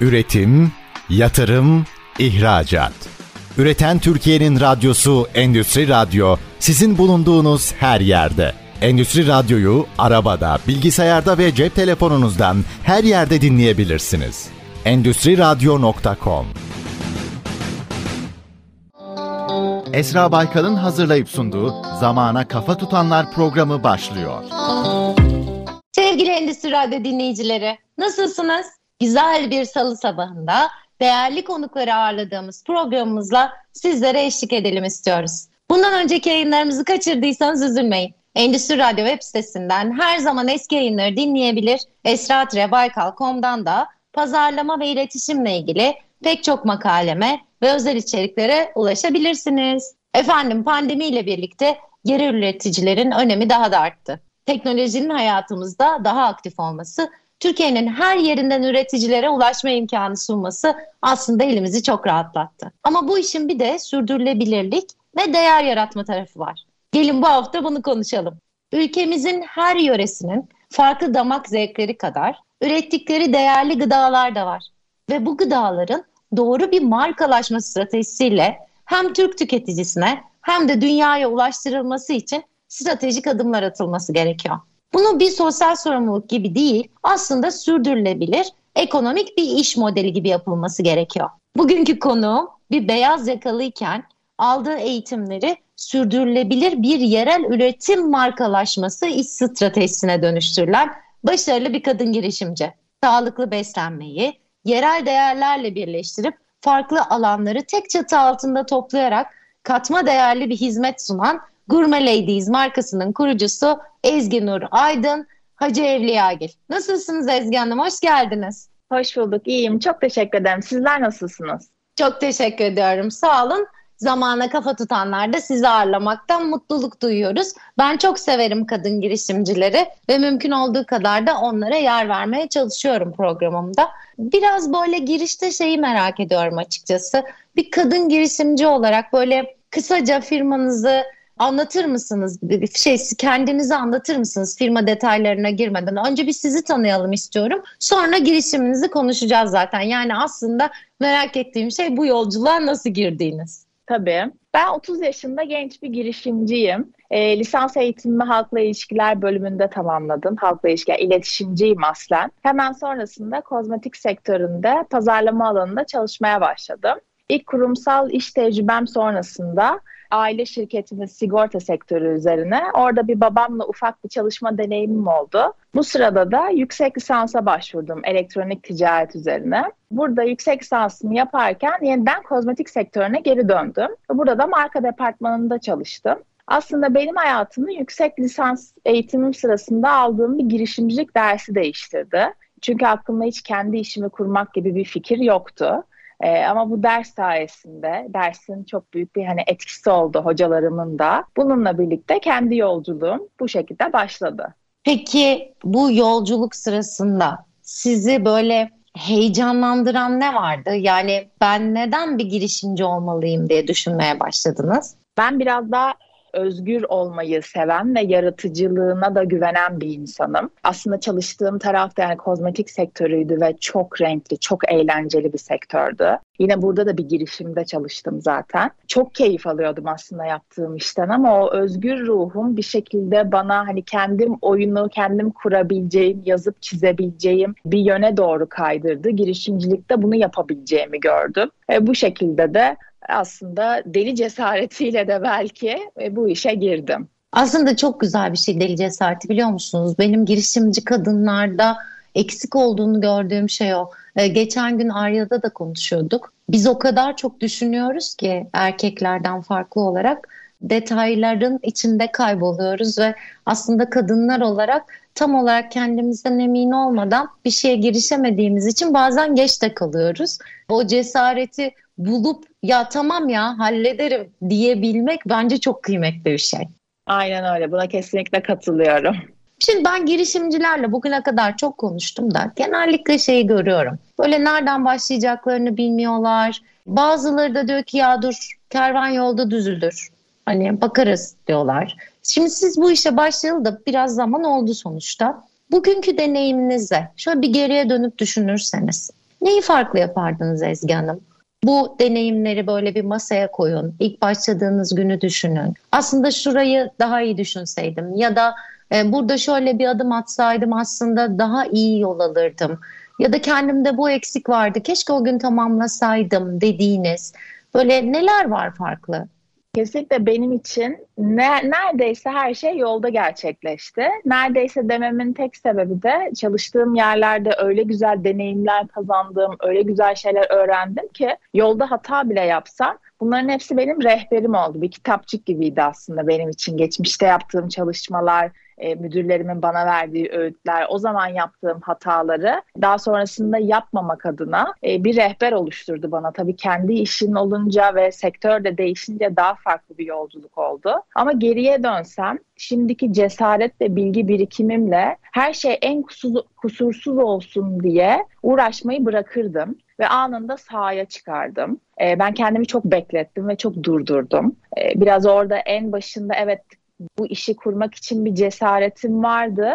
Üretim, yatırım, ihracat. Üreten Türkiye'nin radyosu Endüstri Radyo sizin bulunduğunuz her yerde. Endüstri Radyo'yu arabada, bilgisayarda ve cep telefonunuzdan her yerde dinleyebilirsiniz. Endüstri Radyo.com Esra Baykal'ın hazırlayıp sunduğu Zamana Kafa Tutanlar programı başlıyor. Sevgili Endüstri Radyo dinleyicileri, nasılsınız? Güzel bir salı sabahında değerli konukları ağırladığımız programımızla sizlere eşlik edelim istiyoruz. Bundan önceki yayınlarımızı kaçırdıysanız üzülmeyin. Endüstri Radyo web sitesinden her zaman eski yayınları dinleyebilir. esratrebaykal.com'dan da pazarlama ve iletişimle ilgili pek çok makaleme ve özel içeriklere ulaşabilirsiniz. Efendim pandemiyle birlikte yerel üreticilerin önemi daha da arttı. Teknolojinin hayatımızda daha aktif olması, Türkiye'nin her yerinden üreticilere ulaşma imkanı sunması aslında elimizi çok rahatlattı. Ama bu işin bir de sürdürülebilirlik ve değer yaratma tarafı var. Gelin bu hafta bunu konuşalım. Ülkemizin her yöresinin farklı damak zevkleri kadar ürettikleri değerli gıdalar da var. Ve bu gıdaların doğru bir markalaşma stratejisiyle hem Türk tüketicisine hem de dünyaya ulaştırılması için stratejik adımlar atılması gerekiyor. Bunu bir sosyal sorumluluk gibi değil, aslında sürdürülebilir, ekonomik bir iş modeli gibi yapılması gerekiyor. Bugünkü konuğum bir beyaz yakalıyken aldığı eğitimleri sürdürülebilir bir yerel üretim markalaşması iş stratejisine dönüştürülen başarılı bir kadın girişimci. Sağlıklı beslenmeyi yerel değerlerle birleştirip farklı alanları tek çatı altında toplayarak katma değerli bir hizmet sunan Gurme Ladies markasının kurucusu Ezgi Nur Aydın, Hacı Evliyagil. Nasılsınız Ezgi Hanım? Hoş geldiniz. Hoş bulduk. İyiyim. Çok teşekkür ederim. Sizler nasılsınız? Çok teşekkür ediyorum. Sağ olun zamana kafa tutanlar da sizi ağırlamaktan mutluluk duyuyoruz. Ben çok severim kadın girişimcileri ve mümkün olduğu kadar da onlara yer vermeye çalışıyorum programımda. Biraz böyle girişte şeyi merak ediyorum açıkçası. Bir kadın girişimci olarak böyle kısaca firmanızı anlatır mısınız? Şey kendinizi anlatır mısınız firma detaylarına girmeden? Önce bir sizi tanıyalım istiyorum. Sonra girişiminizi konuşacağız zaten. Yani aslında merak ettiğim şey bu yolculuğa nasıl girdiğiniz? Tabii. Ben 30 yaşında genç bir girişimciyim. E, lisans eğitimimi halkla ilişkiler bölümünde tamamladım. Halkla ilişkiler, iletişimciyim aslen. Hemen sonrasında kozmetik sektöründe pazarlama alanında çalışmaya başladım. İlk kurumsal iş tecrübem sonrasında aile şirketinin sigorta sektörü üzerine. Orada bir babamla ufak bir çalışma deneyimim oldu. Bu sırada da yüksek lisansa başvurdum elektronik ticaret üzerine. Burada yüksek lisansımı yaparken yeniden kozmetik sektörüne geri döndüm. Burada da marka departmanında çalıştım. Aslında benim hayatımı yüksek lisans eğitimim sırasında aldığım bir girişimcilik dersi değiştirdi. Çünkü aklımda hiç kendi işimi kurmak gibi bir fikir yoktu. Ee, ama bu ders sayesinde dersin çok büyük bir hani etkisi oldu hocalarımın da. Bununla birlikte kendi yolculuğum bu şekilde başladı. Peki bu yolculuk sırasında sizi böyle heyecanlandıran ne vardı? Yani ben neden bir girişimci olmalıyım diye düşünmeye başladınız? Ben biraz daha özgür olmayı seven ve yaratıcılığına da güvenen bir insanım. Aslında çalıştığım taraf da yani kozmetik sektörüydü ve çok renkli, çok eğlenceli bir sektördü. Yine burada da bir girişimde çalıştım zaten. Çok keyif alıyordum aslında yaptığım işten ama o özgür ruhum bir şekilde bana hani kendim oyunu kendim kurabileceğim, yazıp çizebileceğim bir yöne doğru kaydırdı. Girişimcilikte bunu yapabileceğimi gördüm. E, bu şekilde de aslında deli cesaretiyle de belki e, bu işe girdim. Aslında çok güzel bir şey deli cesareti biliyor musunuz? Benim girişimci kadınlarda eksik olduğunu gördüğüm şey o. Ee, geçen gün Arya'da da konuşuyorduk. Biz o kadar çok düşünüyoruz ki erkeklerden farklı olarak detayların içinde kayboluyoruz ve aslında kadınlar olarak tam olarak kendimizden emin olmadan bir şeye girişemediğimiz için bazen geç de kalıyoruz. O cesareti bulup ya tamam ya hallederim diyebilmek bence çok kıymetli bir şey. Aynen öyle. Buna kesinlikle katılıyorum. Şimdi ben girişimcilerle bugüne kadar çok konuştum da genellikle şeyi görüyorum. Böyle nereden başlayacaklarını bilmiyorlar. Bazıları da diyor ki ya dur kervan yolda düzülür. Hani bakarız diyorlar. Şimdi siz bu işe başlayalı da biraz zaman oldu sonuçta. Bugünkü deneyiminizle şöyle bir geriye dönüp düşünürseniz neyi farklı yapardınız Ezgi Hanım? Bu deneyimleri böyle bir masaya koyun. İlk başladığınız günü düşünün. Aslında şurayı daha iyi düşünseydim ya da e, burada şöyle bir adım atsaydım aslında daha iyi yol alırdım. Ya da kendimde bu eksik vardı. Keşke o gün tamamlasaydım dediğiniz böyle neler var farklı? Kesinlikle benim için ne, neredeyse her şey yolda gerçekleşti. Neredeyse dememin tek sebebi de çalıştığım yerlerde öyle güzel deneyimler kazandım, öyle güzel şeyler öğrendim ki yolda hata bile yapsam bunların hepsi benim rehberim oldu. Bir kitapçık gibiydi aslında benim için. Geçmişte yaptığım çalışmalar, e, müdürlerimin bana verdiği öğütler, o zaman yaptığım hataları daha sonrasında yapmamak adına e, bir rehber oluşturdu bana. Tabii kendi işin olunca ve sektör de değişince daha farklı bir yolculuk oldu. Ama geriye dönsem şimdiki cesaret ve bilgi birikimimle her şey en kusursuz, olsun diye uğraşmayı bırakırdım ve anında sahaya çıkardım. E, ben kendimi çok beklettim ve çok durdurdum. E, biraz orada en başında evet bu işi kurmak için bir cesaretim vardı.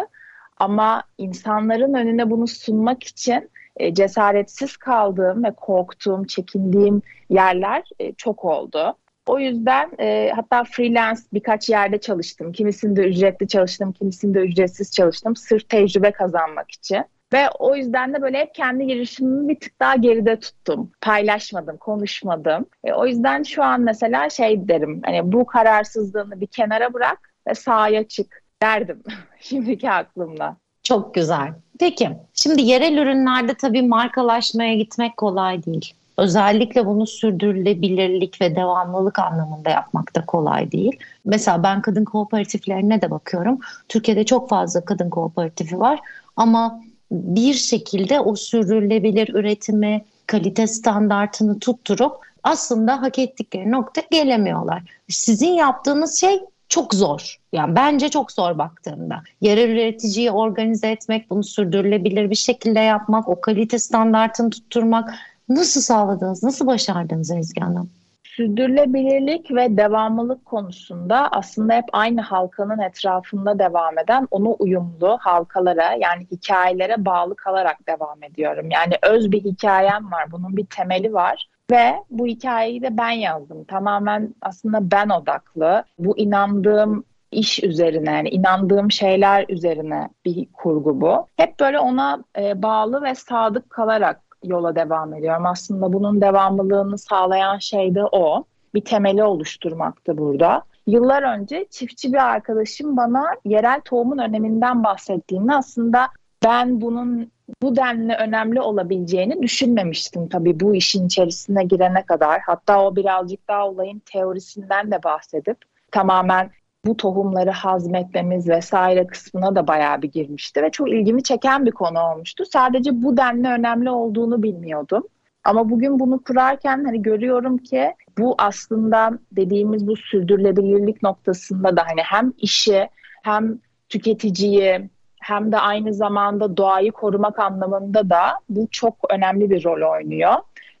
Ama insanların önüne bunu sunmak için e, cesaretsiz kaldığım ve korktuğum, çekindiğim yerler e, çok oldu. O yüzden e, hatta freelance birkaç yerde çalıştım. Kimisinde ücretli çalıştım, kimisinde ücretsiz çalıştım. Sırf tecrübe kazanmak için. Ve o yüzden de böyle hep kendi girişimimi bir tık daha geride tuttum. Paylaşmadım, konuşmadım. E, o yüzden şu an mesela şey derim. Hani bu kararsızlığını bir kenara bırak ve sahaya çık derdim şimdiki aklımla. Çok güzel. Peki şimdi yerel ürünlerde tabii markalaşmaya gitmek kolay değil. Özellikle bunu sürdürülebilirlik ve devamlılık anlamında yapmak da kolay değil. Mesela ben kadın kooperatiflerine de bakıyorum. Türkiye'de çok fazla kadın kooperatifi var ama bir şekilde o sürdürülebilir üretimi, kalite standartını tutturup aslında hak ettikleri nokta gelemiyorlar. Sizin yaptığınız şey çok zor. Yani bence çok zor baktığımda. Yerel üreticiyi organize etmek, bunu sürdürülebilir bir şekilde yapmak, o kalite standartını tutturmak nasıl sağladınız, nasıl başardınız Ezgi Hanım? Sürdürülebilirlik ve devamlılık konusunda aslında hep aynı halkanın etrafında devam eden onu uyumlu halkalara yani hikayelere bağlı kalarak devam ediyorum. Yani öz bir hikayem var, bunun bir temeli var ve bu hikayeyi de ben yazdım. Tamamen aslında ben odaklı. Bu inandığım iş üzerine yani inandığım şeyler üzerine bir kurgu bu. Hep böyle ona e, bağlı ve sadık kalarak yola devam ediyorum. Aslında bunun devamlılığını sağlayan şey de o. Bir temeli oluşturmaktı burada. Yıllar önce çiftçi bir arkadaşım bana yerel tohumun öneminden bahsettiğinde aslında ben bunun bu denli önemli olabileceğini düşünmemiştim tabii bu işin içerisine girene kadar. Hatta o birazcık daha olayın teorisinden de bahsedip tamamen bu tohumları hazmetmemiz vesaire kısmına da bayağı bir girmişti ve çok ilgimi çeken bir konu olmuştu. Sadece bu denli önemli olduğunu bilmiyordum. Ama bugün bunu kurarken hani görüyorum ki bu aslında dediğimiz bu sürdürülebilirlik noktasında da hani hem işi hem tüketiciyi hem de aynı zamanda doğayı korumak anlamında da bu çok önemli bir rol oynuyor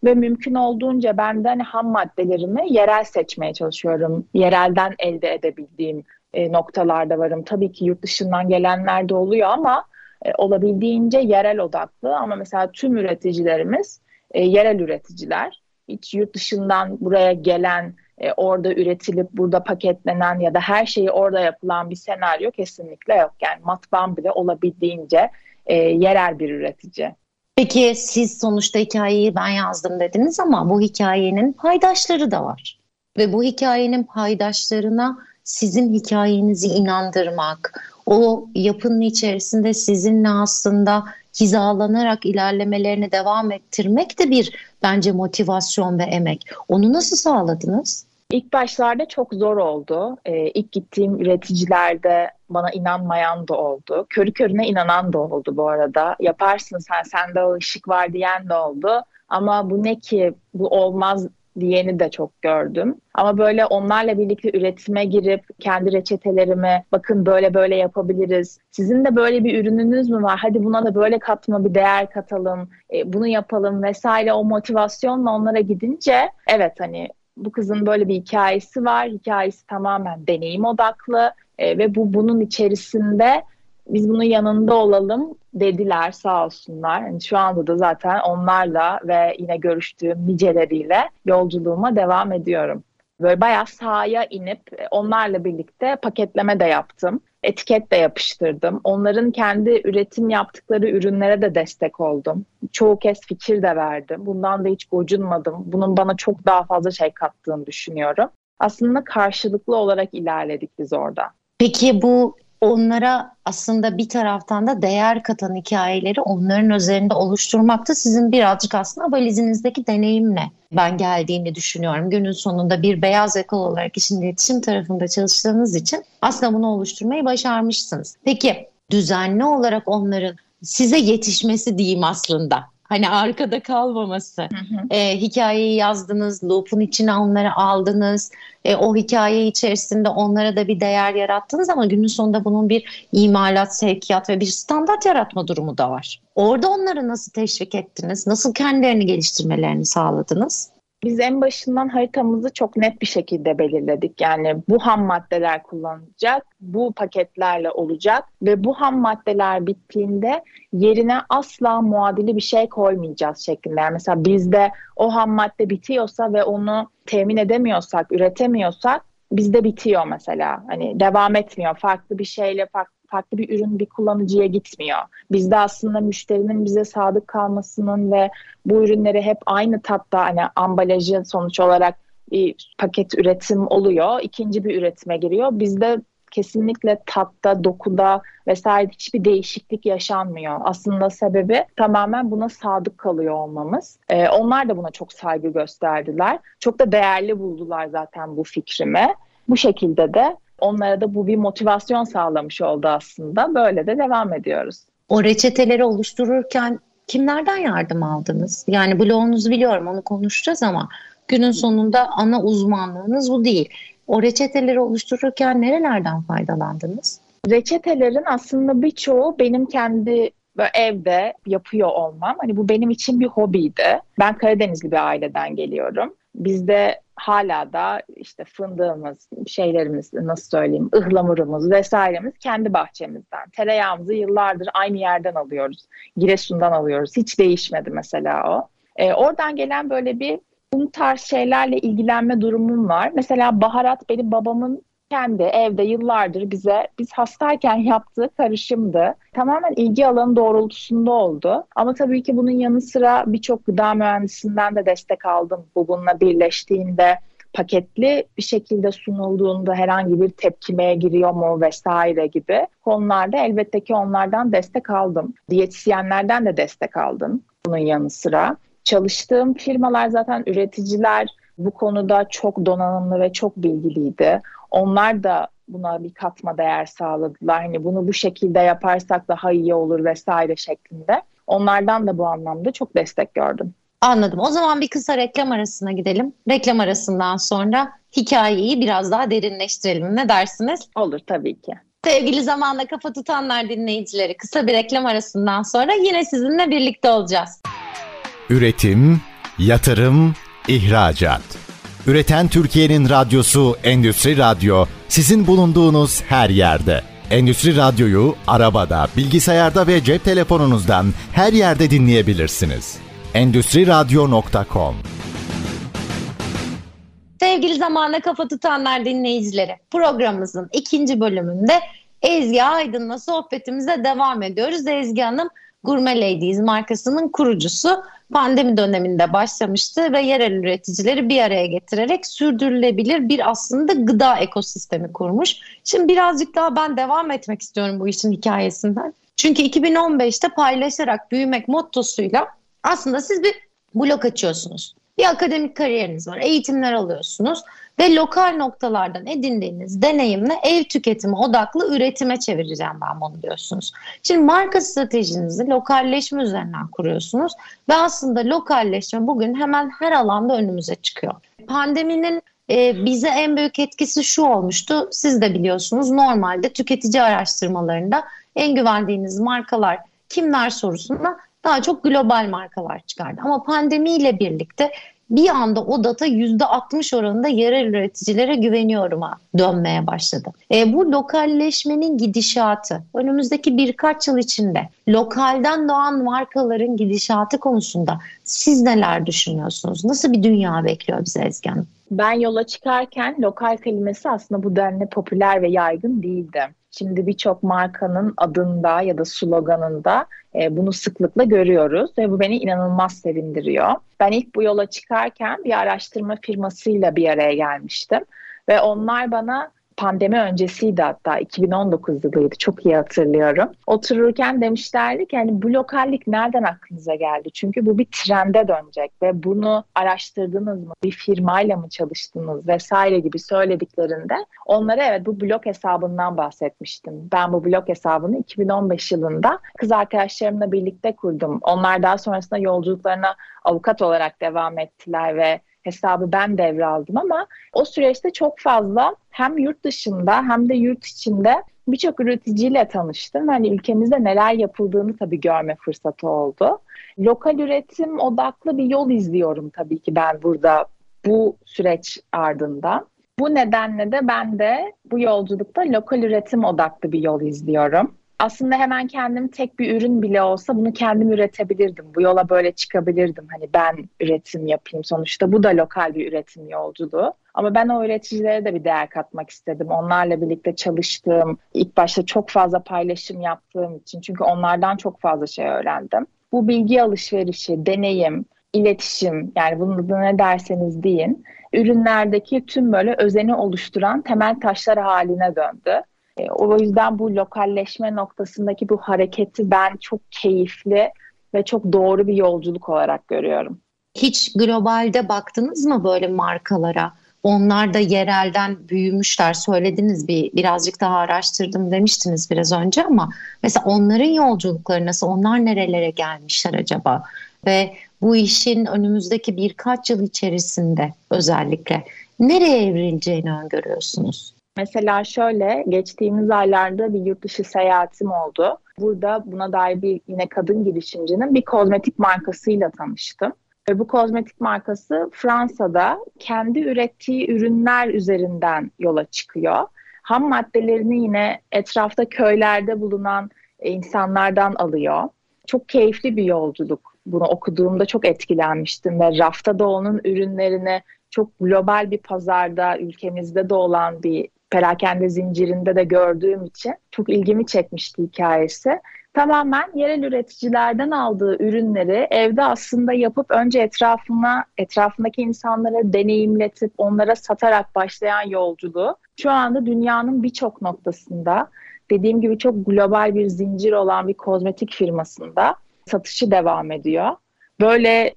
ve mümkün olduğunca ben de hani ham maddelerimi yerel seçmeye çalışıyorum. Yerelden elde edebildiğim e, noktalarda varım. Tabii ki yurt dışından gelenler de oluyor ama e, olabildiğince yerel odaklı ama mesela tüm üreticilerimiz e, yerel üreticiler. Hiç yurt dışından buraya gelen, e, orada üretilip burada paketlenen ya da her şeyi orada yapılan bir senaryo kesinlikle yok. Yani matbaan bile olabildiğince e, yerel bir üretici. Peki siz sonuçta hikayeyi ben yazdım dediniz ama bu hikayenin paydaşları da var. Ve bu hikayenin paydaşlarına sizin hikayenizi inandırmak, o yapının içerisinde sizinle aslında hizalanarak ilerlemelerini devam ettirmek de bir bence motivasyon ve emek. Onu nasıl sağladınız? İlk başlarda çok zor oldu. Ee, ilk gittiğim üreticilerde bana inanmayan da oldu. Körü körüne inanan da oldu bu arada. Yaparsın sen, sende o ışık var diyen de oldu. Ama bu ne ki, bu olmaz diyeni de çok gördüm. Ama böyle onlarla birlikte üretime girip kendi reçetelerimi bakın böyle böyle yapabiliriz. Sizin de böyle bir ürününüz mü var? Hadi buna da böyle katma bir değer katalım. E, bunu yapalım vesaire o motivasyonla onlara gidince evet hani bu kızın böyle bir hikayesi var. Hikayesi tamamen deneyim odaklı e, ve bu bunun içerisinde biz bunun yanında olalım dediler sağ olsunlar. Yani şu anda da zaten onlarla ve yine görüştüğüm niceleriyle yolculuğuma devam ediyorum. Böyle bayağı sahaya inip onlarla birlikte paketleme de yaptım. Etiket de yapıştırdım. Onların kendi üretim yaptıkları ürünlere de destek oldum. Çoğu kez fikir de verdim. Bundan da hiç gocunmadım. Bunun bana çok daha fazla şey kattığını düşünüyorum. Aslında karşılıklı olarak ilerledik biz orada. Peki bu onlara aslında bir taraftan da değer katan hikayeleri onların üzerinde oluşturmakta sizin birazcık aslında valizinizdeki deneyimle ben geldiğini düşünüyorum. Günün sonunda bir beyaz yakalı olarak işin iletişim tarafında çalıştığınız için aslında bunu oluşturmayı başarmışsınız. Peki düzenli olarak onların size yetişmesi diyeyim aslında Hani arkada kalmaması. Hı hı. E, hikayeyi yazdınız, loop'un içine onları aldınız. E, o hikaye içerisinde onlara da bir değer yarattınız ama günün sonunda bunun bir imalat, sevkiyat ve bir standart yaratma durumu da var. Orada onları nasıl teşvik ettiniz? Nasıl kendilerini geliştirmelerini sağladınız? Biz en başından haritamızı çok net bir şekilde belirledik. Yani bu ham maddeler kullanılacak, bu paketlerle olacak ve bu ham maddeler bittiğinde yerine asla muadili bir şey koymayacağız şeklinde. Yani mesela bizde o ham madde bitiyorsa ve onu temin edemiyorsak, üretemiyorsak bizde bitiyor mesela. Hani devam etmiyor. Farklı bir şeyle, farklı farklı bir ürün bir kullanıcıya gitmiyor. Bizde aslında müşterinin bize sadık kalmasının ve bu ürünleri hep aynı tatta hani ambalajı sonuç olarak bir paket üretim oluyor. ikinci bir üretime giriyor. Bizde kesinlikle tatta, dokuda vesaire hiçbir değişiklik yaşanmıyor. Aslında sebebi tamamen buna sadık kalıyor olmamız. Ee, onlar da buna çok saygı gösterdiler. Çok da değerli buldular zaten bu fikrimi. Bu şekilde de onlara da bu bir motivasyon sağlamış oldu aslında. Böyle de devam ediyoruz. O reçeteleri oluştururken kimlerden yardım aldınız? Yani blogunuzu biliyorum onu konuşacağız ama günün sonunda ana uzmanlığınız bu değil. O reçeteleri oluştururken nerelerden faydalandınız? Reçetelerin aslında birçoğu benim kendi evde yapıyor olmam. Hani bu benim için bir hobiydi. Ben Karadenizli bir aileden geliyorum. Bizde hala da işte fındığımız, şeylerimiz nasıl söyleyeyim, ıhlamurumuz vesairemiz kendi bahçemizden. Tereyağımızı yıllardır aynı yerden alıyoruz. Giresun'dan alıyoruz. Hiç değişmedi mesela o. Ee, oradan gelen böyle bir bu tarz şeylerle ilgilenme durumum var. Mesela baharat benim babamın kendi evde yıllardır bize biz hastayken yaptığı karışımdı. Tamamen ilgi alanı doğrultusunda oldu. Ama tabii ki bunun yanı sıra birçok gıda mühendisinden de destek aldım. Bu bununla birleştiğinde paketli bir şekilde sunulduğunda herhangi bir tepkimeye giriyor mu vesaire gibi konularda elbette ki onlardan destek aldım. Diyetisyenlerden de destek aldım bunun yanı sıra. Çalıştığım firmalar zaten üreticiler bu konuda çok donanımlı ve çok bilgiliydi. Onlar da buna bir katma değer sağladılar. Hani bunu bu şekilde yaparsak daha iyi olur vesaire şeklinde. Onlardan da bu anlamda çok destek gördüm. Anladım. O zaman bir kısa reklam arasına gidelim. Reklam arasından sonra hikayeyi biraz daha derinleştirelim. Ne dersiniz? Olur tabii ki. Sevgili zamanla kafa tutanlar dinleyicileri kısa bir reklam arasından sonra yine sizinle birlikte olacağız. Üretim, yatırım, ihracat. Üreten Türkiye'nin radyosu Endüstri Radyo sizin bulunduğunuz her yerde. Endüstri Radyo'yu arabada, bilgisayarda ve cep telefonunuzdan her yerde dinleyebilirsiniz. Endüstri Radyo.com Sevgili zamana kafa tutanlar dinleyicileri, programımızın ikinci bölümünde Ezgi Aydın'la sohbetimize devam ediyoruz. Ezgi Hanım Gourmet Ladies markasının kurucusu pandemi döneminde başlamıştı ve yerel üreticileri bir araya getirerek sürdürülebilir bir aslında gıda ekosistemi kurmuş. Şimdi birazcık daha ben devam etmek istiyorum bu işin hikayesinden. Çünkü 2015'te paylaşarak büyümek mottosuyla aslında siz bir blok açıyorsunuz. Bir akademik kariyeriniz var, eğitimler alıyorsunuz ve lokal noktalardan edindiğiniz deneyimle ev tüketimi odaklı üretime çevireceğim ben bunu diyorsunuz. Şimdi marka stratejinizi lokalleşme üzerinden kuruyorsunuz ve aslında lokalleşme bugün hemen her alanda önümüze çıkıyor. Pandeminin e, bize en büyük etkisi şu olmuştu. Siz de biliyorsunuz normalde tüketici araştırmalarında en güvendiğiniz markalar kimler sorusunda daha çok global markalar çıkardı. Ama pandemiyle birlikte bir anda o data %60 oranında yerel üreticilere güveniyorum'a dönmeye başladı. E, bu lokalleşmenin gidişatı önümüzdeki birkaç yıl içinde lokalden doğan markaların gidişatı konusunda siz neler düşünüyorsunuz? Nasıl bir dünya bekliyor bize Ezgi Hanım? Ben yola çıkarken lokal kelimesi aslında bu denli popüler ve yaygın değildi. Şimdi birçok markanın adında ya da sloganında e, bunu sıklıkla görüyoruz ve bu beni inanılmaz sevindiriyor. Ben ilk bu yola çıkarken bir araştırma firmasıyla bir araya gelmiştim ve onlar bana pandemi öncesiydi hatta 2019 yılıydı çok iyi hatırlıyorum. Otururken demişlerdi ki hani bu lokallik nereden aklınıza geldi? Çünkü bu bir trende dönecek ve bunu araştırdınız mı? Bir firmayla mı çalıştınız vesaire gibi söylediklerinde onlara evet bu blog hesabından bahsetmiştim. Ben bu blog hesabını 2015 yılında kız arkadaşlarımla birlikte kurdum. Onlar daha sonrasında yolculuklarına avukat olarak devam ettiler ve hesabı ben devraldım ama o süreçte çok fazla hem yurt dışında hem de yurt içinde birçok üreticiyle tanıştım. Hani ülkemizde neler yapıldığını tabii görme fırsatı oldu. Lokal üretim odaklı bir yol izliyorum tabii ki ben burada bu süreç ardında. Bu nedenle de ben de bu yolculukta lokal üretim odaklı bir yol izliyorum aslında hemen kendim tek bir ürün bile olsa bunu kendim üretebilirdim. Bu yola böyle çıkabilirdim. Hani ben üretim yapayım sonuçta. Bu da lokal bir üretim yolculuğu. Ama ben o üreticilere de bir değer katmak istedim. Onlarla birlikte çalıştığım, ilk başta çok fazla paylaşım yaptığım için. Çünkü onlardan çok fazla şey öğrendim. Bu bilgi alışverişi, deneyim, iletişim yani bunun da ne derseniz deyin ürünlerdeki tüm böyle özeni oluşturan temel taşlar haline döndü. E, o yüzden bu lokalleşme noktasındaki bu hareketi ben çok keyifli ve çok doğru bir yolculuk olarak görüyorum. Hiç globalde baktınız mı böyle markalara? Onlar da yerelden büyümüşler. Söylediniz bir birazcık daha araştırdım demiştiniz biraz önce ama mesela onların yolculukları nasıl? Onlar nerelere gelmişler acaba? Ve bu işin önümüzdeki birkaç yıl içerisinde özellikle nereye evrileceğini öngörüyorsunuz? Mesela şöyle geçtiğimiz aylarda bir yurt dışı seyahatim oldu. Burada buna dair bir yine kadın girişimcinin bir kozmetik markasıyla tanıştım. Ve bu kozmetik markası Fransa'da kendi ürettiği ürünler üzerinden yola çıkıyor. Ham maddelerini yine etrafta köylerde bulunan insanlardan alıyor. Çok keyifli bir yolculuk. Bunu okuduğumda çok etkilenmiştim ve rafta da onun ürünlerini çok global bir pazarda ülkemizde de olan bir perakende zincirinde de gördüğüm için çok ilgimi çekmişti hikayesi. Tamamen yerel üreticilerden aldığı ürünleri evde aslında yapıp önce etrafına, etrafındaki insanlara deneyimletip onlara satarak başlayan yolculuğu şu anda dünyanın birçok noktasında dediğim gibi çok global bir zincir olan bir kozmetik firmasında satışı devam ediyor. Böyle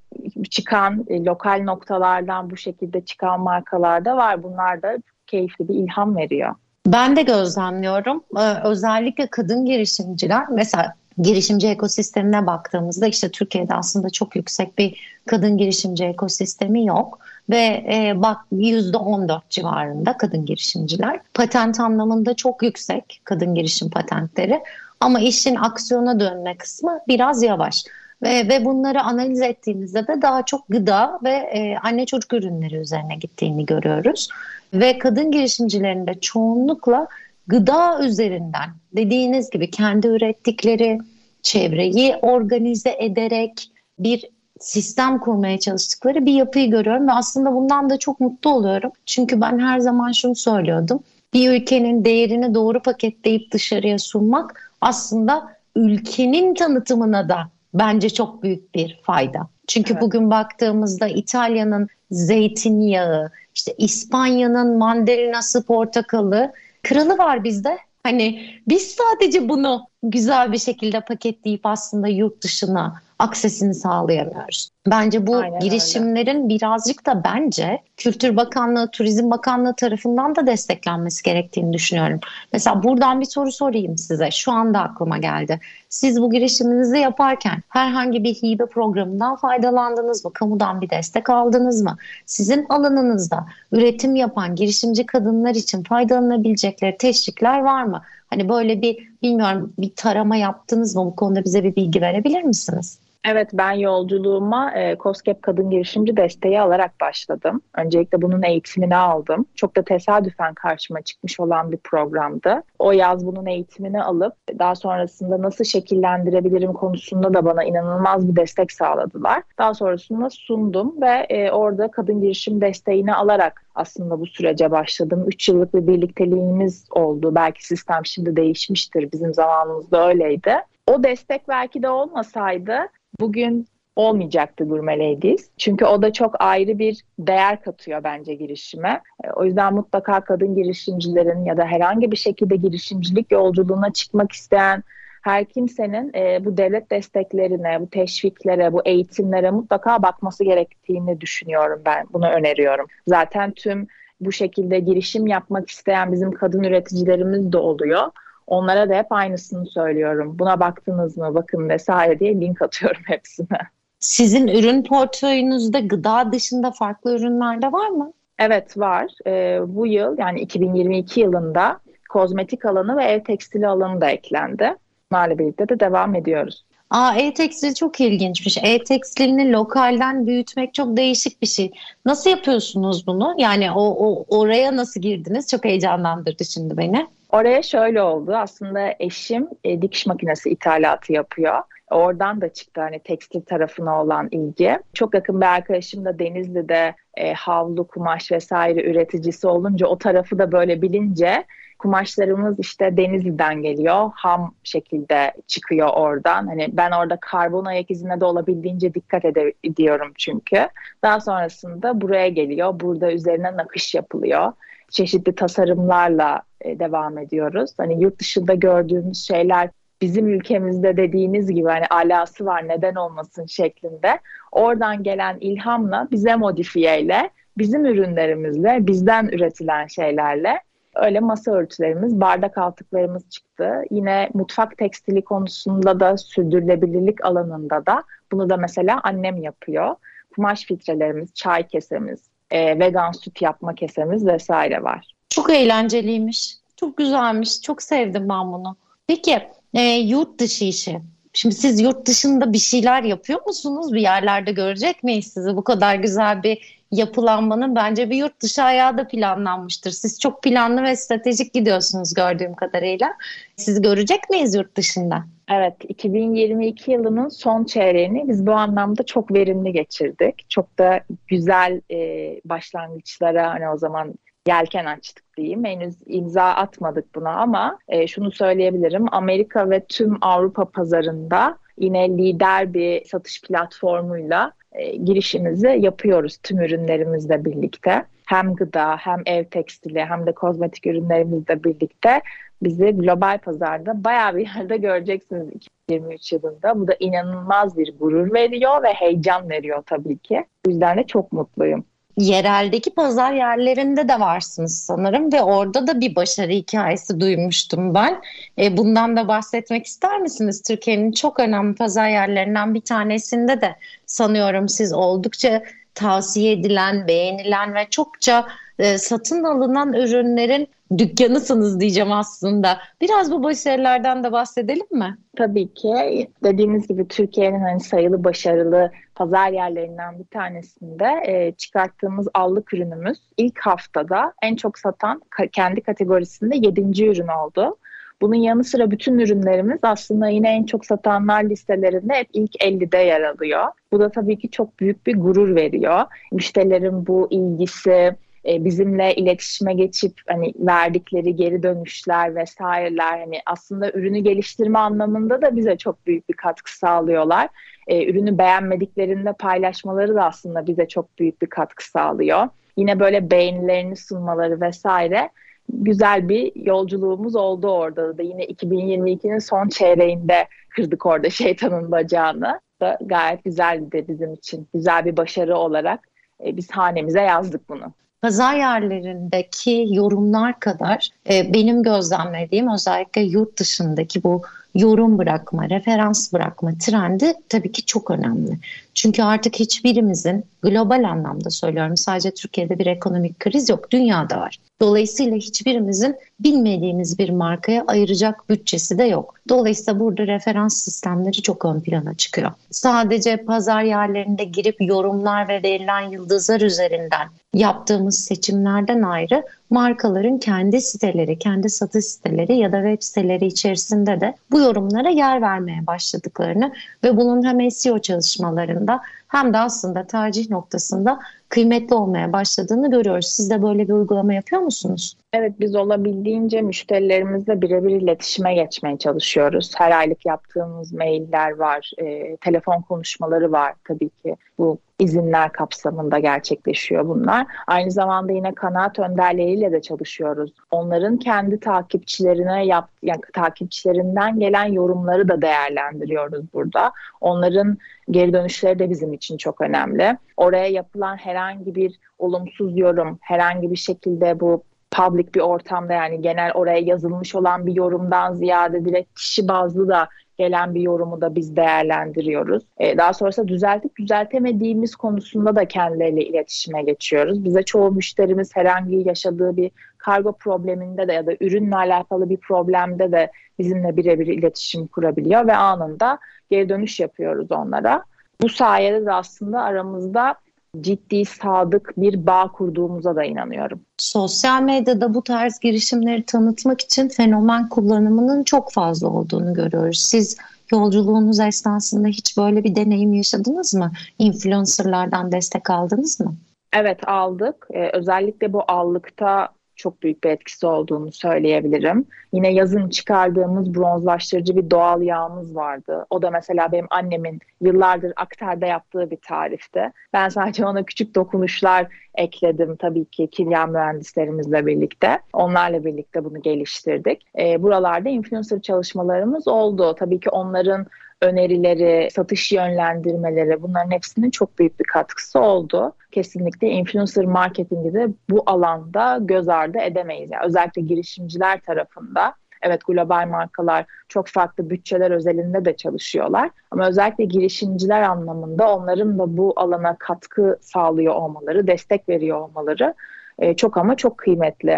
çıkan e, lokal noktalardan bu şekilde çıkan markalar da var. Bunlar da keyifli bir ilham veriyor. Ben de gözlemliyorum. Ee, özellikle kadın girişimciler mesela girişimci ekosistemine baktığımızda işte Türkiye'de aslında çok yüksek bir kadın girişimci ekosistemi yok ve e, bak %14 civarında kadın girişimciler. Patent anlamında çok yüksek kadın girişim patentleri ama işin aksiyona dönme kısmı biraz yavaş. Ve, ve bunları analiz ettiğimizde de daha çok gıda ve e, anne çocuk ürünleri üzerine gittiğini görüyoruz. Ve kadın girişimcilerinde çoğunlukla gıda üzerinden dediğiniz gibi kendi ürettikleri çevreyi organize ederek bir sistem kurmaya çalıştıkları bir yapıyı görüyorum ve aslında bundan da çok mutlu oluyorum. Çünkü ben her zaman şunu söylüyordum. Bir ülkenin değerini doğru paketleyip dışarıya sunmak aslında ülkenin tanıtımına da bence çok büyük bir fayda. Çünkü evet. bugün baktığımızda İtalya'nın zeytinyağı, işte İspanya'nın mandalinası, portakalı, kralı var bizde. Hani biz sadece bunu güzel bir şekilde paketleyip aslında yurt dışına aksesini sağlayamıyoruz. Bence bu Aynen girişimlerin öyle. birazcık da bence Kültür Bakanlığı, Turizm Bakanlığı tarafından da desteklenmesi gerektiğini düşünüyorum. Mesela buradan bir soru sorayım size. Şu anda aklıma geldi. Siz bu girişiminizi yaparken herhangi bir hibe programından faydalandınız mı? Kamudan bir destek aldınız mı? Sizin alanınızda üretim yapan girişimci kadınlar için faydalanabilecekleri teşvikler var mı? Hani böyle bir bilmiyorum bir tarama yaptınız mı? Bu konuda bize bir bilgi verebilir misiniz? Evet ben yolculuğuma e, COSGAP Kadın Girişimci desteği alarak başladım. Öncelikle bunun eğitimini aldım. Çok da tesadüfen karşıma çıkmış olan bir programdı. O yaz bunun eğitimini alıp daha sonrasında nasıl şekillendirebilirim konusunda da bana inanılmaz bir destek sağladılar. Daha sonrasında sundum ve e, orada kadın girişim desteğini alarak aslında bu sürece başladım. Üç yıllık bir birlikteliğimiz oldu. Belki sistem şimdi değişmiştir. Bizim zamanımızda öyleydi. O destek belki de olmasaydı bugün olmayacaktı Gurme Ladies. Çünkü o da çok ayrı bir değer katıyor bence girişime. E, o yüzden mutlaka kadın girişimcilerin ya da herhangi bir şekilde girişimcilik yolculuğuna çıkmak isteyen her kimsenin e, bu devlet desteklerine, bu teşviklere, bu eğitimlere mutlaka bakması gerektiğini düşünüyorum ben. Bunu öneriyorum. Zaten tüm bu şekilde girişim yapmak isteyen bizim kadın üreticilerimiz de oluyor. Onlara da hep aynısını söylüyorum. Buna baktınız mı bakın vesaire diye link atıyorum hepsine. Sizin ürün portföyünüzde gıda dışında farklı ürünler de var mı? Evet var. Ee, bu yıl yani 2022 yılında kozmetik alanı ve ev tekstili alanı da eklendi. Bunlarla birlikte de devam ediyoruz. Aa, e-tekstil çok ilginçmiş. E-tekstilini lokalden büyütmek çok değişik bir şey. Nasıl yapıyorsunuz bunu? Yani o, o oraya nasıl girdiniz? Çok heyecanlandırdı şimdi beni. Oraya şöyle oldu. Aslında eşim e, dikiş makinesi ithalatı yapıyor. Oradan da çıktı hani tekstil tarafına olan ilgi. Çok yakın bir arkadaşım da Denizli'de e, havlu, kumaş vesaire üreticisi olunca o tarafı da böyle bilince kumaşlarımız işte Denizli'den geliyor. Ham şekilde çıkıyor oradan. Hani ben orada karbon ayak izine de olabildiğince dikkat ediyorum çünkü. Daha sonrasında buraya geliyor. Burada üzerine nakış yapılıyor çeşitli tasarımlarla e, devam ediyoruz. Hani yurt dışında gördüğümüz şeyler bizim ülkemizde dediğiniz gibi hani alası var neden olmasın şeklinde oradan gelen ilhamla bize modifiyeyle bizim ürünlerimizle bizden üretilen şeylerle öyle masa örtülerimiz, bardak altlıklarımız çıktı. Yine mutfak tekstili konusunda da sürdürülebilirlik alanında da bunu da mesela annem yapıyor. Kumaş filtrelerimiz, çay kesemiz, e, vegan süt yapma kesemiz vesaire var. Çok eğlenceliymiş. Çok güzelmiş. Çok sevdim ben bunu. Peki e, yurt dışı işi. Şimdi siz yurt dışında bir şeyler yapıyor musunuz? Bir yerlerde görecek miyiz sizi? Bu kadar güzel bir yapılanmanın bence bir yurt dışı ayağı da planlanmıştır. Siz çok planlı ve stratejik gidiyorsunuz gördüğüm kadarıyla. Siz görecek miyiz yurt dışında? Evet, 2022 yılının son çeyreğini biz bu anlamda çok verimli geçirdik. Çok da güzel e, başlangıçlara hani o zaman yelken açtık diyeyim. Henüz imza atmadık buna ama e, şunu söyleyebilirim. Amerika ve tüm Avrupa pazarında yine lider bir satış platformuyla e, girişimizi yapıyoruz tüm ürünlerimizle birlikte. Hem gıda hem ev tekstili hem de kozmetik ürünlerimizle birlikte bizi global pazarda bayağı bir yerde göreceksiniz 2023 yılında. Bu da inanılmaz bir gurur veriyor ve heyecan veriyor tabii ki. Bu yüzden de çok mutluyum yereldeki pazar yerlerinde de varsınız sanırım ve orada da bir başarı hikayesi duymuştum ben. E, bundan da bahsetmek ister misiniz? Türkiye'nin çok önemli pazar yerlerinden bir tanesinde de sanıyorum siz oldukça tavsiye edilen, beğenilen ve çokça e, satın alınan ürünlerin dükkanısınız diyeceğim aslında. Biraz bu başarılardan da bahsedelim mi? Tabii ki. Dediğiniz gibi Türkiye'nin hani sayılı başarılı pazar yerlerinden bir tanesinde e, çıkarttığımız allık ürünümüz ilk haftada en çok satan kendi kategorisinde 7. ürün oldu. Bunun yanı sıra bütün ürünlerimiz aslında yine en çok satanlar listelerinde hep ilk 50'de yer alıyor. Bu da tabii ki çok büyük bir gurur veriyor. Müşterilerin bu ilgisi, e, bizimle iletişime geçip hani verdikleri geri dönüşler vesaireler hani aslında ürünü geliştirme anlamında da bize çok büyük bir katkı sağlıyorlar. E, ürünü beğenmediklerinde paylaşmaları da aslında bize çok büyük bir katkı sağlıyor. Yine böyle beğenilerini sunmaları vesaire güzel bir yolculuğumuz oldu orada da. Yine 2022'nin son çeyreğinde kırdık orada şeytanın bacağını. Da gayet güzeldi bizim için. Güzel bir başarı olarak e, biz hanemize yazdık bunu pazar yerlerindeki yorumlar kadar e, benim gözlemlediğim özellikle yurt dışındaki bu yorum bırakma, referans bırakma trendi tabii ki çok önemli. Çünkü artık hiçbirimizin global anlamda söylüyorum sadece Türkiye'de bir ekonomik kriz yok, dünyada var. Dolayısıyla hiçbirimizin bilmediğimiz bir markaya ayıracak bütçesi de yok. Dolayısıyla burada referans sistemleri çok ön plana çıkıyor. Sadece pazar yerlerinde girip yorumlar ve verilen yıldızlar üzerinden yaptığımız seçimlerden ayrı markaların kendi siteleri, kendi satış siteleri ya da web siteleri içerisinde de bu yorumlara yer vermeye başladıklarını ve bunun hem SEO çalışmalarında hem de aslında tercih noktasında kıymetli olmaya başladığını görüyoruz. Siz de böyle bir uygulama yapıyor musunuz? Evet biz olabildiğince müşterilerimizle birebir iletişime geçmeye çalışıyoruz. Her aylık yaptığımız mailler var, e, telefon konuşmaları var tabii ki. Bu izinler kapsamında gerçekleşiyor bunlar. Aynı zamanda yine kanaat önderleriyle de çalışıyoruz. Onların kendi takipçilerine yap, yani takipçilerinden gelen yorumları da değerlendiriyoruz burada. Onların geri dönüşleri de bizim için çok önemli. Oraya yapılan herhangi bir olumsuz yorum, herhangi bir şekilde bu public bir ortamda yani genel oraya yazılmış olan bir yorumdan ziyade direkt kişi bazlı da gelen bir yorumu da biz değerlendiriyoruz. Ee, daha sonrasında düzeltip düzeltemediğimiz konusunda da kendileriyle iletişime geçiyoruz. Bize çoğu müşterimiz herhangi yaşadığı bir kargo probleminde de ya da ürünle alakalı bir problemde de bizimle birebir iletişim kurabiliyor ve anında geri dönüş yapıyoruz onlara. Bu sayede de aslında aramızda ciddi, sadık bir bağ kurduğumuza da inanıyorum. Sosyal medyada bu tarz girişimleri tanıtmak için fenomen kullanımının çok fazla olduğunu görüyoruz. Siz yolculuğunuz esnasında hiç böyle bir deneyim yaşadınız mı? Influencerlardan destek aldınız mı? Evet aldık. Ee, özellikle bu allıkta çok büyük bir etkisi olduğunu söyleyebilirim. Yine yazın çıkardığımız bronzlaştırıcı bir doğal yağımız vardı. O da mesela benim annemin yıllardır aktarda yaptığı bir tarifti. Ben sadece ona küçük dokunuşlar ekledim tabii ki kimya mühendislerimizle birlikte. Onlarla birlikte bunu geliştirdik. E, buralarda influencer çalışmalarımız oldu. Tabii ki onların önerileri, satış yönlendirmeleri bunların hepsinin çok büyük bir katkısı oldu. Kesinlikle influencer marketingi de bu alanda göz ardı edemeyiz. Yani özellikle girişimciler tarafında Evet global markalar çok farklı bütçeler özelinde de çalışıyorlar. Ama özellikle girişimciler anlamında onların da bu alana katkı sağlıyor olmaları, destek veriyor olmaları e, çok ama çok kıymetli.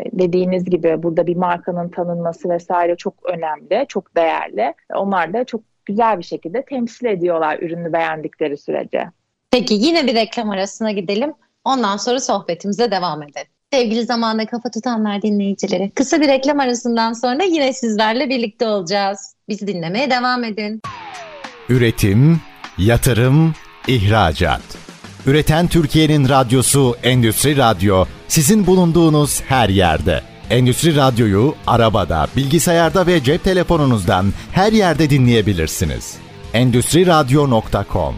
E, dediğiniz gibi burada bir markanın tanınması vesaire çok önemli, çok değerli. Onlar da çok güzel bir şekilde temsil ediyorlar ürünü beğendikleri sürece. Peki yine bir reklam arasına gidelim. Ondan sonra sohbetimize devam edelim. Sevgili zamanda kafa tutanlar dinleyicileri. Kısa bir reklam arasından sonra yine sizlerle birlikte olacağız. Bizi dinlemeye devam edin. Üretim, yatırım, ihracat. Üreten Türkiye'nin radyosu Endüstri Radyo sizin bulunduğunuz her yerde. Endüstri Radyo'yu arabada, bilgisayarda ve cep telefonunuzdan her yerde dinleyebilirsiniz. Endüstri Radyo.com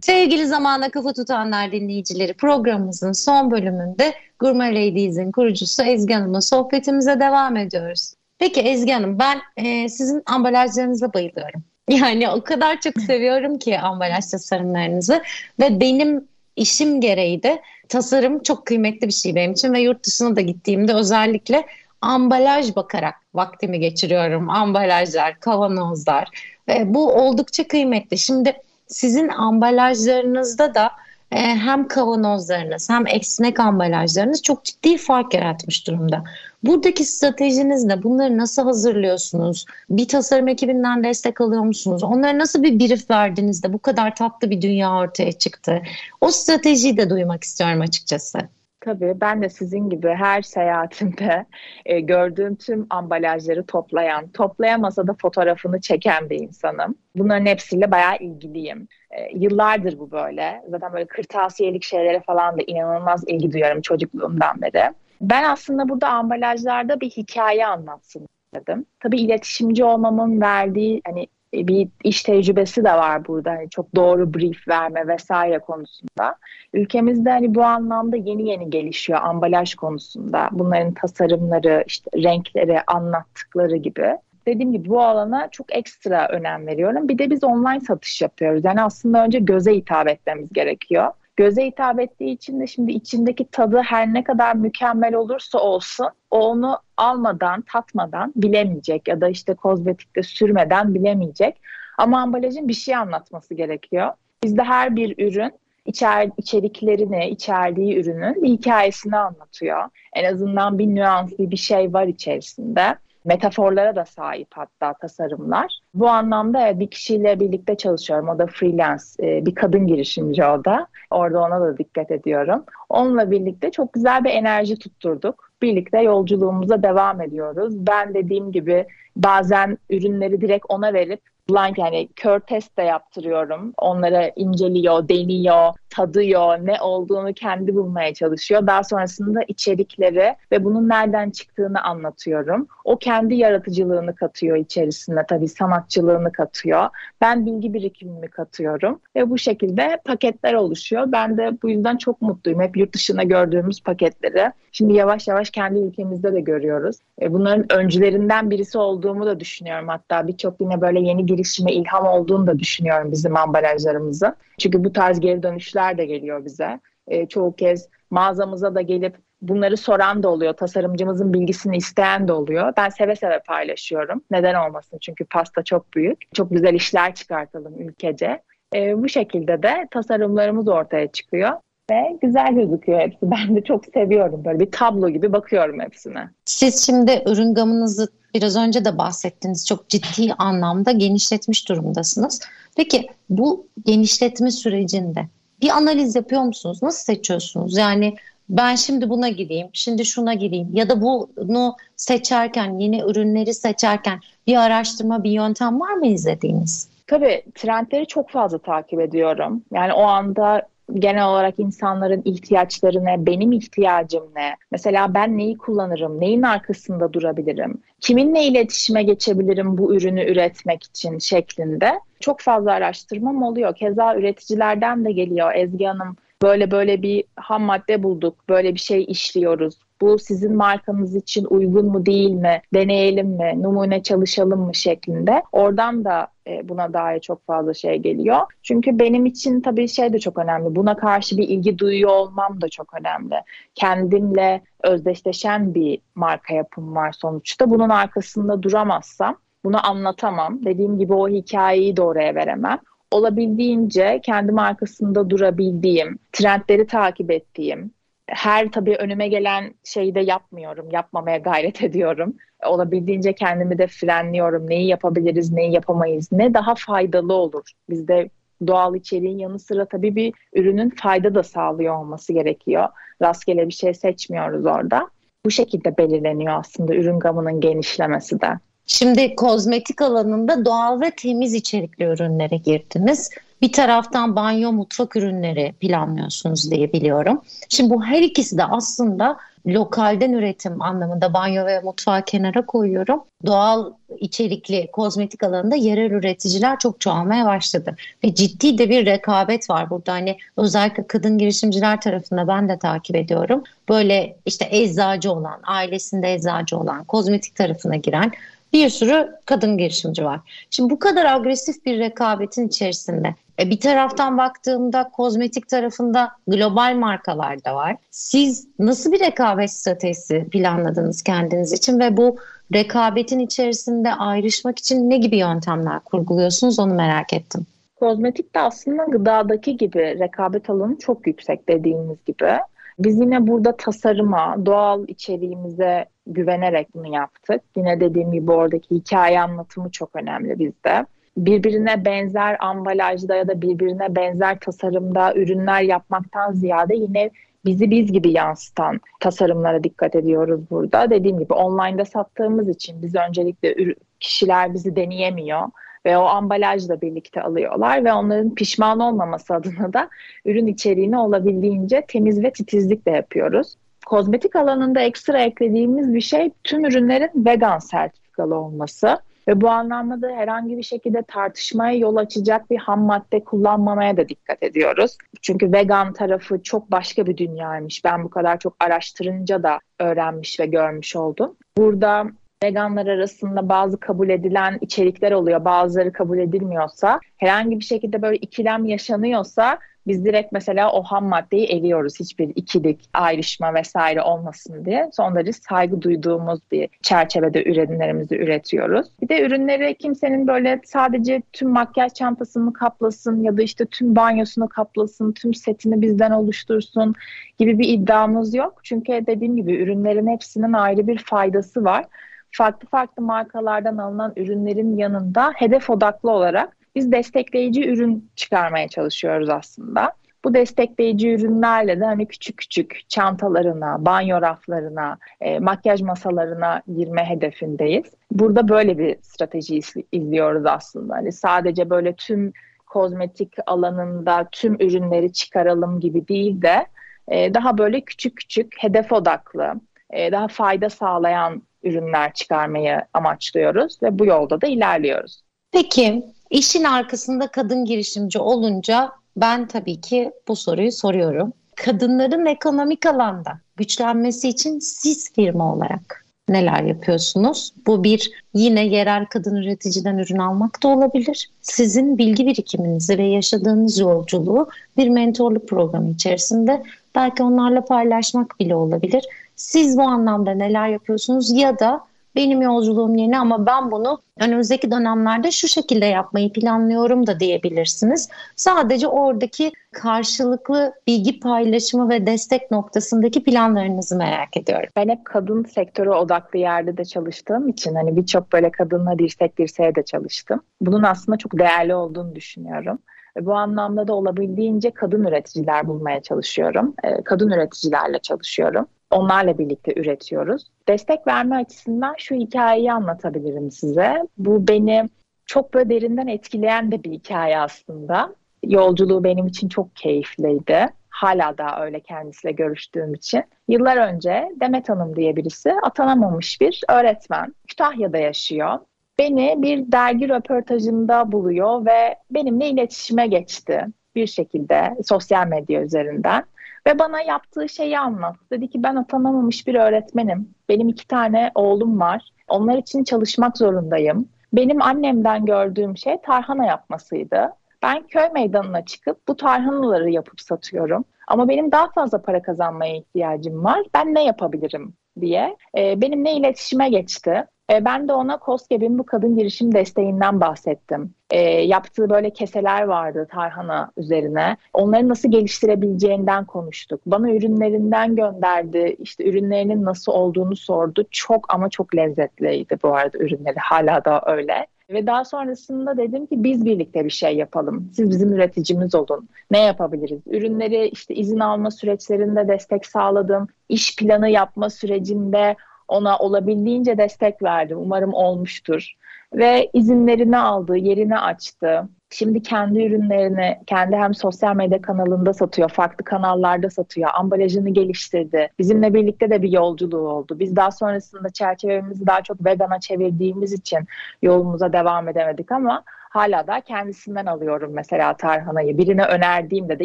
Sevgili zamana kafa tutanlar dinleyicileri programımızın son bölümünde Gurme Ladies'in kurucusu Ezgi Hanım'la sohbetimize devam ediyoruz. Peki Ezgi Hanım ben e, sizin ambalajlarınıza bayılıyorum. Yani o kadar çok seviyorum ki ambalaj tasarımlarınızı ve benim işim gereği de tasarım çok kıymetli bir şey benim için ve yurt dışına da gittiğimde özellikle ambalaj bakarak vaktimi geçiriyorum. Ambalajlar, kavanozlar ve bu oldukça kıymetli. Şimdi sizin ambalajlarınızda da e, hem kavanozlarınız hem esnek ambalajlarınız çok ciddi fark yaratmış durumda. Buradaki stratejiniz ne? Bunları nasıl hazırlıyorsunuz? Bir tasarım ekibinden destek alıyor musunuz? Onlara nasıl bir brief verdiniz de bu kadar tatlı bir dünya ortaya çıktı? O stratejiyi de duymak istiyorum açıkçası. Tabii ben de sizin gibi her seyahatimde e, gördüğüm tüm ambalajları toplayan, toplayamasa da fotoğrafını çeken bir insanım. Bunların hepsiyle bayağı ilgiliyim. E, yıllardır bu böyle. Zaten böyle kırtasiyelik şeylere falan da inanılmaz ilgi duyuyorum çocukluğumdan beri. Ben aslında burada ambalajlarda bir hikaye anlatsın dedim. Tabii iletişimci olmamın verdiği hani bir iş tecrübesi de var burada. Hani çok doğru brief verme vesaire konusunda. Ülkemizde hani bu anlamda yeni yeni gelişiyor ambalaj konusunda. Bunların tasarımları, işte renkleri, anlattıkları gibi. Dediğim gibi bu alana çok ekstra önem veriyorum. Bir de biz online satış yapıyoruz. Yani aslında önce göze hitap etmemiz gerekiyor göze hitap ettiği için de şimdi içindeki tadı her ne kadar mükemmel olursa olsun onu almadan, tatmadan bilemeyecek ya da işte kozmetikte sürmeden bilemeyecek. Ama ambalajın bir şey anlatması gerekiyor. Bizde her bir ürün içer, içeriklerini, içerdiği ürünün bir hikayesini anlatıyor. En azından bir nüans, bir şey var içerisinde. Metaforlara da sahip hatta tasarımlar. Bu anlamda bir kişiyle birlikte çalışıyorum. O da freelance, e, bir kadın girişimci o da. Orada ona da dikkat ediyorum. Onunla birlikte çok güzel bir enerji tutturduk. Birlikte yolculuğumuza devam ediyoruz. Ben dediğim gibi bazen ürünleri direkt ona verip blind yani kör test de yaptırıyorum. Onlara inceliyor, deniyor, tadıyor, ne olduğunu kendi bulmaya çalışıyor. Daha sonrasında içerikleri ve bunun nereden çıktığını anlatıyorum. O kendi yaratıcılığını katıyor içerisinde tabii sanatçılığını katıyor. Ben bilgi birikimimi katıyorum ve bu şekilde paketler oluşuyor. Ben de bu yüzden çok mutluyum. Hep yurt dışında gördüğümüz paketleri. Şimdi yavaş yavaş kendi ülkemizde de görüyoruz. E, bunların öncülerinden birisi olduğumu da düşünüyorum. Hatta birçok yine böyle yeni girişime ilham olduğunu da düşünüyorum bizim ambalajlarımızın. Çünkü bu tarz geri dönüşler de geliyor bize. E, çoğu kez mağazamıza da gelip bunları soran da oluyor. Tasarımcımızın bilgisini isteyen de oluyor. Ben seve seve paylaşıyorum. Neden olmasın? Çünkü pasta çok büyük. Çok güzel işler çıkartalım ülkece. E, bu şekilde de tasarımlarımız ortaya çıkıyor ve güzel gözüküyor hepsi. Ben de çok seviyorum. Böyle bir tablo gibi bakıyorum hepsine. Siz şimdi ürün gamınızı biraz önce de bahsettiniz. Çok ciddi anlamda genişletmiş durumdasınız. Peki bu genişletme sürecinde bir analiz yapıyor musunuz? Nasıl seçiyorsunuz? Yani ben şimdi buna gireyim, şimdi şuna gireyim ya da bunu seçerken, yeni ürünleri seçerken bir araştırma, bir yöntem var mı izlediğiniz? Tabii trendleri çok fazla takip ediyorum. Yani o anda genel olarak insanların ihtiyaçları ne, benim ihtiyacım ne? Mesela ben neyi kullanırım, neyin arkasında durabilirim? Kiminle iletişime geçebilirim bu ürünü üretmek için şeklinde çok fazla araştırmam oluyor. Keza üreticilerden de geliyor Ezgi Hanım böyle böyle bir ham madde bulduk, böyle bir şey işliyoruz. Bu sizin markanız için uygun mu değil mi, deneyelim mi, numune çalışalım mı şeklinde. Oradan da e, buna dair çok fazla şey geliyor. Çünkü benim için tabii şey de çok önemli. Buna karşı bir ilgi duyuyor olmam da çok önemli. Kendimle özdeşleşen bir marka yapım var sonuçta. Bunun arkasında duramazsam bunu anlatamam. Dediğim gibi o hikayeyi de oraya veremem olabildiğince kendi markasında durabildiğim, trendleri takip ettiğim, her tabii önüme gelen şeyi de yapmıyorum, yapmamaya gayret ediyorum. Olabildiğince kendimi de frenliyorum. Neyi yapabiliriz, neyi yapamayız, ne daha faydalı olur. Bizde doğal içeriğin yanı sıra tabii bir ürünün fayda da sağlıyor olması gerekiyor. Rastgele bir şey seçmiyoruz orada. Bu şekilde belirleniyor aslında ürün gamının genişlemesi de. Şimdi kozmetik alanında doğal ve temiz içerikli ürünlere girdiniz. Bir taraftan banyo mutfak ürünleri planlıyorsunuz diye biliyorum. Şimdi bu her ikisi de aslında lokalden üretim anlamında banyo ve mutfağı kenara koyuyorum. Doğal içerikli kozmetik alanında yerel üreticiler çok çoğalmaya başladı. Ve ciddi de bir rekabet var burada. Hani özellikle kadın girişimciler tarafında ben de takip ediyorum. Böyle işte eczacı olan, ailesinde eczacı olan, kozmetik tarafına giren bir sürü kadın girişimci var. Şimdi bu kadar agresif bir rekabetin içerisinde e, bir taraftan baktığımda kozmetik tarafında global markalar da var. Siz nasıl bir rekabet stratejisi planladınız kendiniz için ve bu rekabetin içerisinde ayrışmak için ne gibi yöntemler kurguluyorsunuz onu merak ettim. Kozmetik de aslında gıdadaki gibi rekabet alanı çok yüksek dediğimiz gibi. Biz yine burada tasarıma, doğal içeriğimize güvenerek bunu yaptık. Yine dediğim gibi oradaki hikaye anlatımı çok önemli bizde. Birbirine benzer ambalajda ya da birbirine benzer tasarımda ürünler yapmaktan ziyade yine bizi biz gibi yansıtan tasarımlara dikkat ediyoruz burada. Dediğim gibi online'da sattığımız için biz öncelikle kişiler bizi deneyemiyor ve o ambalajla birlikte alıyorlar ve onların pişman olmaması adına da ürün içeriğini olabildiğince temiz ve titizlikle yapıyoruz. Kozmetik alanında ekstra eklediğimiz bir şey tüm ürünlerin vegan sertifikalı olması. Ve bu anlamda da herhangi bir şekilde tartışmaya yol açacak bir ham madde kullanmamaya da dikkat ediyoruz. Çünkü vegan tarafı çok başka bir dünyaymış. Ben bu kadar çok araştırınca da öğrenmiş ve görmüş oldum. Burada veganlar arasında bazı kabul edilen içerikler oluyor, bazıları kabul edilmiyorsa, herhangi bir şekilde böyle ikilem yaşanıyorsa biz direkt mesela o ham maddeyi eliyoruz. Hiçbir ikilik, ayrışma vesaire olmasın diye. Son derece saygı duyduğumuz bir çerçevede ürünlerimizi üretiyoruz. Bir de ürünleri kimsenin böyle sadece tüm makyaj çantasını kaplasın ya da işte tüm banyosunu kaplasın, tüm setini bizden oluştursun gibi bir iddiamız yok. Çünkü dediğim gibi ürünlerin hepsinin ayrı bir faydası var. Farklı farklı markalardan alınan ürünlerin yanında hedef odaklı olarak biz destekleyici ürün çıkarmaya çalışıyoruz aslında. Bu destekleyici ürünlerle de hani küçük küçük çantalarına, banyo raflarına, e, makyaj masalarına girme hedefindeyiz. Burada böyle bir strateji izliyoruz aslında. Hani sadece böyle tüm kozmetik alanında tüm ürünleri çıkaralım gibi değil de e, daha böyle küçük küçük hedef odaklı, e, daha fayda sağlayan ürünler çıkarmayı amaçlıyoruz ve bu yolda da ilerliyoruz. Peki işin arkasında kadın girişimci olunca ben tabii ki bu soruyu soruyorum. Kadınların ekonomik alanda güçlenmesi için siz firma olarak neler yapıyorsunuz? Bu bir yine yerel kadın üreticiden ürün almak da olabilir. Sizin bilgi birikiminizi ve yaşadığınız yolculuğu bir mentorluk programı içerisinde belki onlarla paylaşmak bile olabilir. Siz bu anlamda neler yapıyorsunuz ya da benim yolculuğum yeni ama ben bunu önümüzdeki dönemlerde şu şekilde yapmayı planlıyorum da diyebilirsiniz. Sadece oradaki karşılıklı bilgi paylaşımı ve destek noktasındaki planlarınızı merak ediyorum. Ben hep kadın sektörü odaklı yerde de çalıştığım için hani birçok böyle kadınla dirsek dirseğe de çalıştım. Bunun aslında çok değerli olduğunu düşünüyorum. Bu anlamda da olabildiğince kadın üreticiler bulmaya çalışıyorum. Ee, kadın üreticilerle çalışıyorum. Onlarla birlikte üretiyoruz. Destek verme açısından şu hikayeyi anlatabilirim size. Bu beni çok böyle derinden etkileyen de bir hikaye aslında. Yolculuğu benim için çok keyifliydi. Hala da öyle kendisiyle görüştüğüm için. Yıllar önce Demet Hanım diye birisi atanamamış bir öğretmen. Kütahya'da yaşıyor. Beni bir dergi röportajında buluyor ve benimle iletişime geçti bir şekilde sosyal medya üzerinden. Ve bana yaptığı şeyi anlattı. Dedi ki ben atanamamış bir öğretmenim. Benim iki tane oğlum var. Onlar için çalışmak zorundayım. Benim annemden gördüğüm şey tarhana yapmasıydı. Ben köy meydanına çıkıp bu tarhanaları yapıp satıyorum. Ama benim daha fazla para kazanmaya ihtiyacım var. Ben ne yapabilirim diye e, benimle iletişime geçti. E, ben de ona COSGAP'in bu kadın girişim desteğinden bahsettim. E, yaptığı böyle keseler vardı Tarhana üzerine. Onları nasıl geliştirebileceğinden konuştuk. Bana ürünlerinden gönderdi. İşte ürünlerinin nasıl olduğunu sordu. Çok ama çok lezzetliydi bu arada ürünleri. Hala da öyle. Ve daha sonrasında dedim ki biz birlikte bir şey yapalım. Siz bizim üreticimiz olun. Ne yapabiliriz? Ürünleri işte izin alma süreçlerinde destek sağladım. İş planı yapma sürecinde ona olabildiğince destek verdim. Umarım olmuştur. Ve izinlerini aldı, yerini açtı. Şimdi kendi ürünlerini kendi hem sosyal medya kanalında satıyor, farklı kanallarda satıyor. Ambalajını geliştirdi. Bizimle birlikte de bir yolculuğu oldu. Biz daha sonrasında çerçevemizi daha çok vegana çevirdiğimiz için yolumuza devam edemedik ama hala da kendisinden alıyorum mesela tarhanayı. Birine önerdiğimde de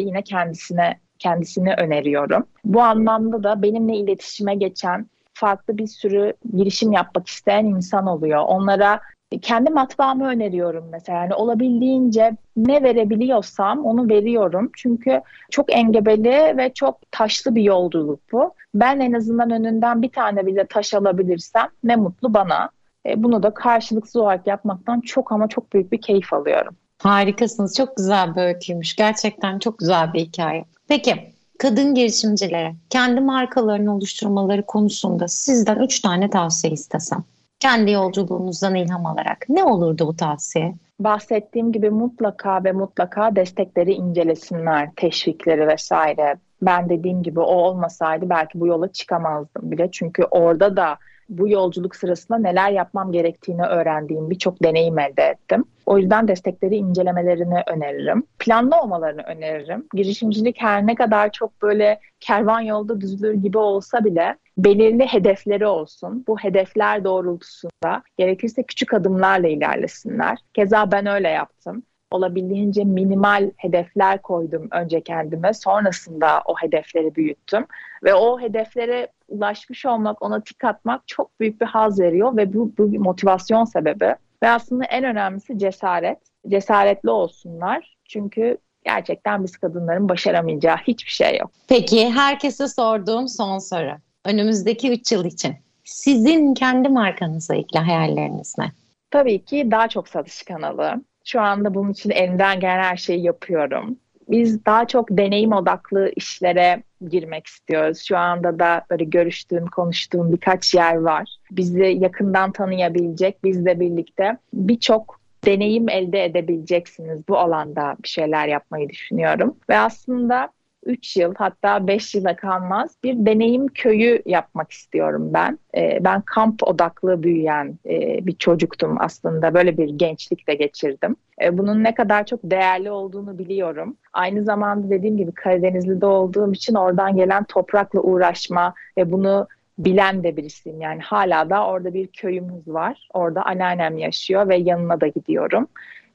yine kendisine kendisini öneriyorum. Bu anlamda da benimle iletişime geçen farklı bir sürü girişim yapmak isteyen insan oluyor. Onlara kendi matbaamı öneriyorum mesela. Yani olabildiğince ne verebiliyorsam onu veriyorum. Çünkü çok engebeli ve çok taşlı bir yolculuk bu. Ben en azından önünden bir tane bile taş alabilirsem ne mutlu bana. E, bunu da karşılıksız olarak yapmaktan çok ama çok büyük bir keyif alıyorum. Harikasınız. Çok güzel bir öyküymüş. Gerçekten çok güzel bir hikaye. Peki kadın girişimcilere kendi markalarını oluşturmaları konusunda sizden üç tane tavsiye istesem. Kendi yolculuğunuzdan ilham alarak ne olurdu bu tavsiye? Bahsettiğim gibi mutlaka ve mutlaka destekleri incelesinler, teşvikleri vesaire. Ben dediğim gibi o olmasaydı belki bu yola çıkamazdım bile. Çünkü orada da bu yolculuk sırasında neler yapmam gerektiğini öğrendiğim birçok deneyim elde ettim. O yüzden destekleri incelemelerini öneririm. Planlı olmalarını öneririm. Girişimcilik her ne kadar çok böyle kervan yolda düzülür gibi olsa bile belirli hedefleri olsun. Bu hedefler doğrultusunda gerekirse küçük adımlarla ilerlesinler. Keza ben öyle yaptım. olabildiğince minimal hedefler koydum önce kendime. Sonrasında o hedefleri büyüttüm. Ve o hedeflere ulaşmış olmak, ona tik atmak çok büyük bir haz veriyor ve bu, bu bir motivasyon sebebi. Ve aslında en önemlisi cesaret. Cesaretli olsunlar. Çünkü gerçekten biz kadınların başaramayacağı hiçbir şey yok. Peki herkese sorduğum son soru. Önümüzdeki 3 yıl için sizin kendi markanızla ilgili hayalleriniz ne? Tabii ki daha çok satış kanalı. Şu anda bunun için elimden gelen her şeyi yapıyorum. Biz daha çok deneyim odaklı işlere girmek istiyoruz. Şu anda da böyle görüştüğüm, konuştuğum birkaç yer var. Bizi yakından tanıyabilecek, bizle birlikte birçok deneyim elde edebileceksiniz. Bu alanda bir şeyler yapmayı düşünüyorum. Ve aslında 3 yıl hatta 5 yıla kalmaz bir deneyim köyü yapmak istiyorum ben. E, ben kamp odaklı büyüyen e, bir çocuktum aslında. Böyle bir gençlik de geçirdim. E, bunun ne kadar çok değerli olduğunu biliyorum. Aynı zamanda dediğim gibi Karadenizli'de olduğum için oradan gelen toprakla uğraşma ve bunu bilen de birisiyim. Yani hala da orada bir köyümüz var. Orada anneannem yaşıyor ve yanına da gidiyorum.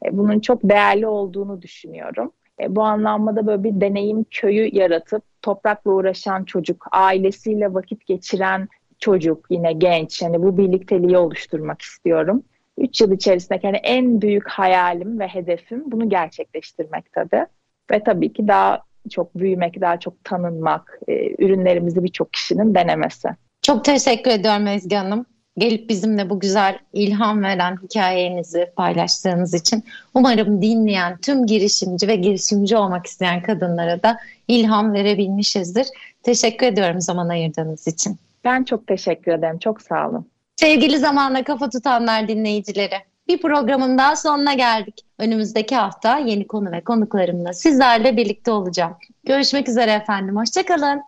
E, bunun çok değerli olduğunu düşünüyorum. E, bu anlamda böyle bir deneyim köyü yaratıp toprakla uğraşan çocuk, ailesiyle vakit geçiren çocuk, yine genç. Yani bu birlikteliği oluşturmak istiyorum. Üç yıl içerisinde yani en büyük hayalim ve hedefim bunu gerçekleştirmek tabii. Ve tabii ki daha çok büyümek, daha çok tanınmak, e, ürünlerimizi birçok kişinin denemesi. Çok teşekkür ediyorum Ezgi Hanım. Gelip bizimle bu güzel ilham veren hikayenizi paylaştığınız için umarım dinleyen tüm girişimci ve girişimci olmak isteyen kadınlara da ilham verebilmişizdir. Teşekkür ediyorum zaman ayırdığınız için. Ben çok teşekkür ederim. Çok sağ olun. Sevgili zamanla kafa tutanlar dinleyicileri. Bir programın daha sonuna geldik. Önümüzdeki hafta yeni konu ve konuklarımla sizlerle birlikte olacağım. Görüşmek üzere efendim. Hoşçakalın.